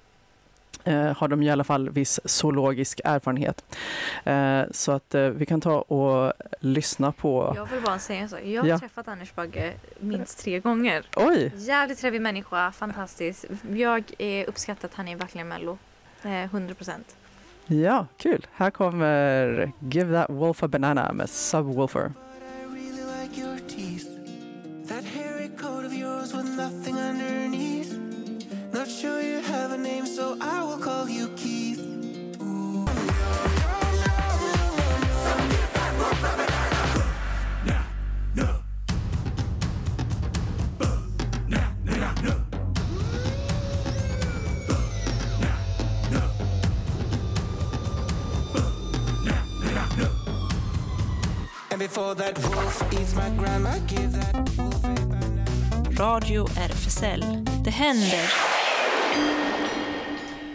har de i alla fall viss zoologisk erfarenhet. Eh, så att eh, vi kan ta och lyssna på... Jag vill bara säga en sak. Jag har Ja. träffat Anders Bagge minst tre gånger. Oj! Jävligt trevlig människa, fantastisk. Jag eh, uppskattar att han är verkligen mello. Eh, 100 procent. Ja, kul. Här kommer Give that wolf a banana med Subwoofer. Radio RFSL. Det händer.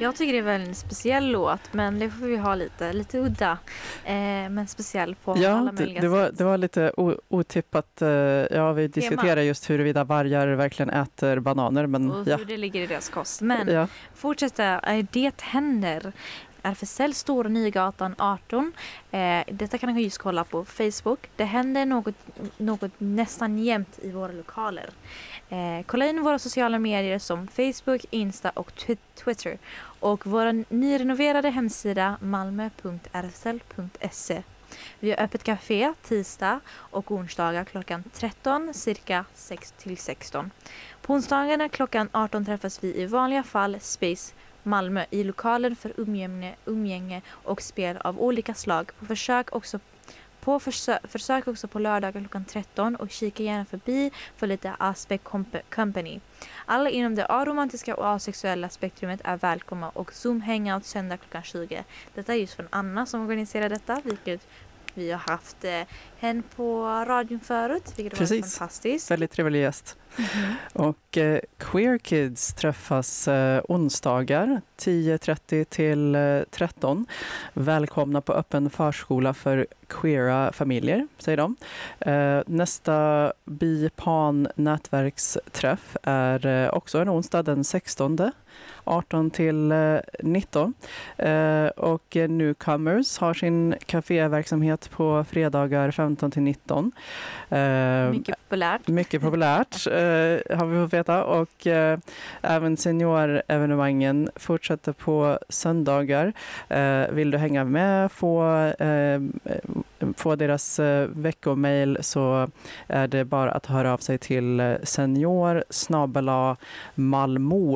Jag tycker det är väl en speciell låt men det får vi ha lite, lite udda. Eh, men speciell på Ja, alla det, möjliga det, var, sätt. det var lite o, otippat. eh, Ja, vi diskuterar just huruvida vargar verkligen äter bananer. Men och ja, hur det ligger i deras kost. Men ja. fortsätta, eh, det händer. RFSL Stora Nygatan 18. Eh, detta kan ni just kolla på Facebook. Det händer något, något nästan jämt i våra lokaler. Eh, kolla in våra sociala medier som Facebook, Insta och twi- Twitter. Och vår nyrenoverade hemsida malmo.rfsl.se. Vi har öppet café tisdag och onsdagar klockan 13 cirka 6 till 16. På onsdagarna klockan 18 träffas vi i vanliga fall Space Malmö i lokalen för umgänge, umgänge och spel av olika slag. På försök också på försö- försök också på lördagar klockan 13 och kika gärna förbi för lite Aspect Company. Alla inom det aromantiska och asexuella spektrumet är välkomna och Zoom Hangout söndag klockan 20. Detta är just från Anna som organiserar detta, vilket vi har haft eh, henne på radion förut, vilket var Precis. fantastiskt. Väldigt trevlig gäst. Och eh, Queer Kids träffas eh, onsdagar 10.30 till eh, 13. Välkomna på öppen förskola för queera familjer, säger de. Eh, nästa BIPAN nätverksträff är eh, också en onsdag den 16 18 till eh, 19. Eh, och Newcomers har sin kaféverksamhet på fredagar 15 till 19. Eh, Mycket populärt. mycket populärt eh, har vi fått veta och eh, även seniorevenemangen fortsätter på söndagar. Vill du hänga med, få, få deras veckomail så är det bara att höra av sig till senior malmo.rfsl.se.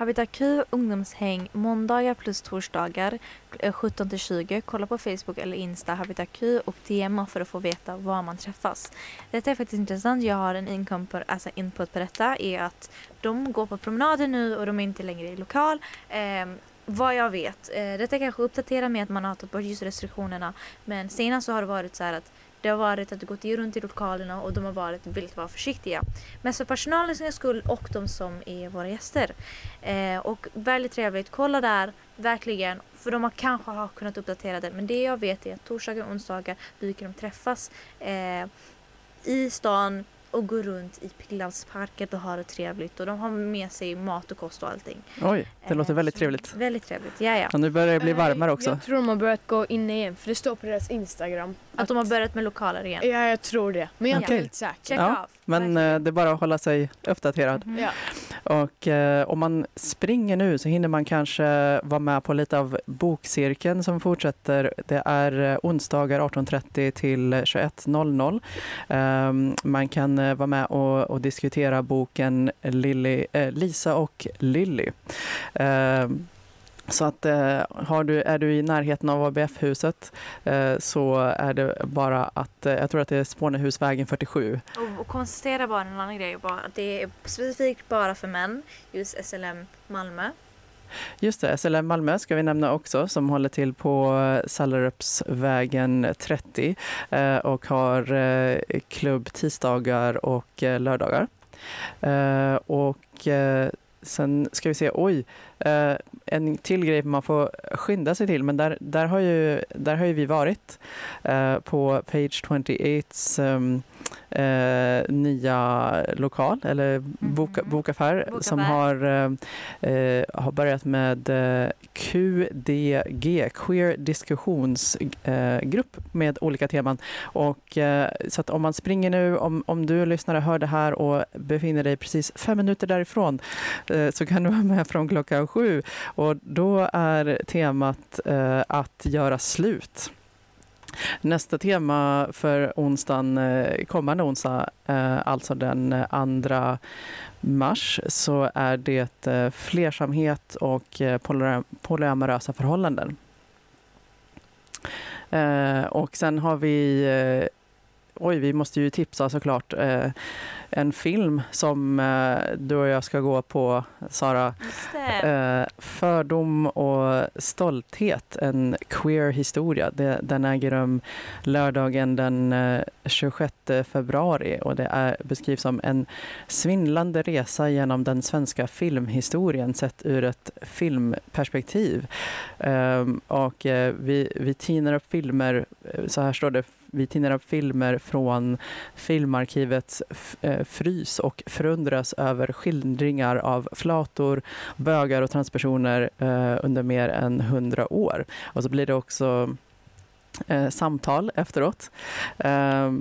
Habitat Q ungdomshäng måndagar plus torsdagar eh, 17 till 20. Kolla på Facebook eller Insta Habitat Q och DMa för att få veta var man träffas. Detta är faktiskt intressant. Jag har en inkom på, alltså input på detta är att de går på promenader nu och de är inte längre i lokal. Eh, vad jag vet. Eh, detta kanske uppdaterar med att man har tagit bort just restriktionerna. Men senast så har det varit så här att det har varit att gått runt i lokalerna och de har varit väldigt vara försiktiga. Men för personalens skull och de som är våra gäster. Eh, och väldigt trevligt. Kolla där, verkligen. För de har kanske har kunnat uppdatera det. Men det jag vet är att torsdagar och onsdagar brukar de träffas eh, i stan och gå runt i Pildammsparken och ha det trevligt. Och de har med sig mat och kost och allting. Oj, det låter Eh, väldigt så- trevligt. Väldigt trevligt, ja ja. Och nu börjar det bli Eh, varmare också. Jag tror de har börjat gå in igen för det står på deras Instagram. Att de har börjat med lokaler igen. Ja, jag tror det. Men jag är inte helt säker. Check Ja, off. Men eh, det är bara att hålla sig uppdaterad. Mhm. Ja. Och eh, om man springer nu så hinner man kanske vara med på lite av bokcirkeln som fortsätter. Det är eh, onsdagar 18.30 till 21.00. Ehm, man kan eh, vara med och, och diskutera boken Lilly, eh, Lisa och Lilly. Så att eh, har du, är du i närheten av ABF-huset eh, så är det bara att, eh, jag tror att det är Spånehusvägen 47. Och, och konstatera bara en annan grej. Bara, att det är specifikt bara för män. Just SLM Malmö. Just det, SLM Malmö ska vi nämna också som håller till på eh, Sallerupsvägen 30 eh, och har eh, klubb tisdagar och lördagar. Och sen ska vi se, oj, eh, en till grej man får skynda sig till, men där, där, har, ju, där har ju vi varit eh, på Page 28s um, ehm, eh, nya lokal, eller bok, Mhm. bokaffär, Bokaffär. som har, eh, har börjat med eh, QDG, Queer Diskussionsgrupp, eh, med olika teman. Och, eh, så att om man springer nu, om, om du lyssnare hör det här och befinner dig precis fem minuter därifrån, så kan du vara med från klockan sju. Och då är temat att göra slut. Nästa tema för onsdagen, eh, kommande onsdag, eh, alltså den 2 mars, så är det eh, flersamhet och polyamorösa förhållanden. Och sen har vi, oj vi måste ju tipsa såklart, eh, en film som eh, du och jag ska gå på, Sara. Eh, Fördom och stolthet, en queer historia. Det, den äger rum lördagen den eh, 26 februari och det är, beskrivs som en svindlande resa genom den svenska filmhistorien sett ur ett filmperspektiv. Ehm, och eh, vi, vi tinar upp filmer, eh, så här står det, vi tinnar upp filmer från Filmarkivets f- eh, frys och förundras över skildringar av flator, bögar och transpersoner eh, under mer än hundra år. Och så blir det också eh, samtal efteråt eh,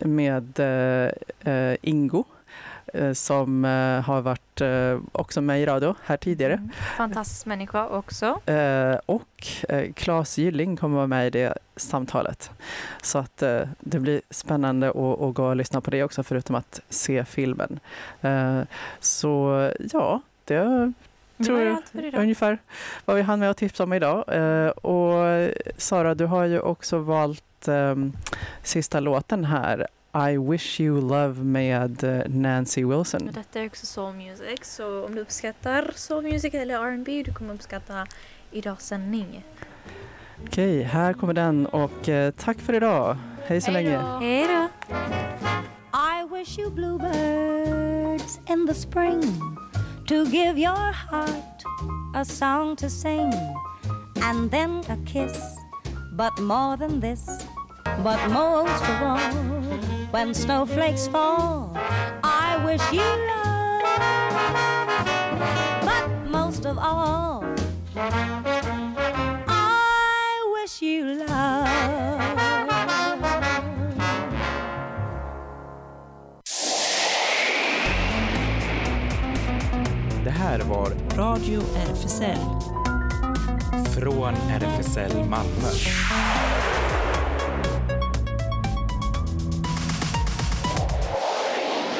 med eh, eh Ingo som eh, har varit eh, också med i radio här tidigare. Mm. Fantastisk människa också. Eh, och eh, Claes Gylling kommer vara med i det samtalet. Så att eh, det blir spännande att, gå och lyssna på det också förutom att se filmen. Eh, så ja, det tror jag ungefär vad vi hann med att tipsa om idag. Eh, och Sara, du har ju också valt ehm, sista låten här. I wish you love med eh, Nancy Wilson. Och Detta är också soul music, så om du uppskattar soul music eller R&B du kommer uppskatta idags sändning. Okej, här kommer den och eh, tack för idag. Hej så länge. Hej då! wish you bluebirds in the spring to give your heart a song to sing and then a kiss. But more than this, but most of all, when snowflakes fall, I wish you love. But most of all, I wish you love. Det här var Radio RFSL. Från RFSL Malmö.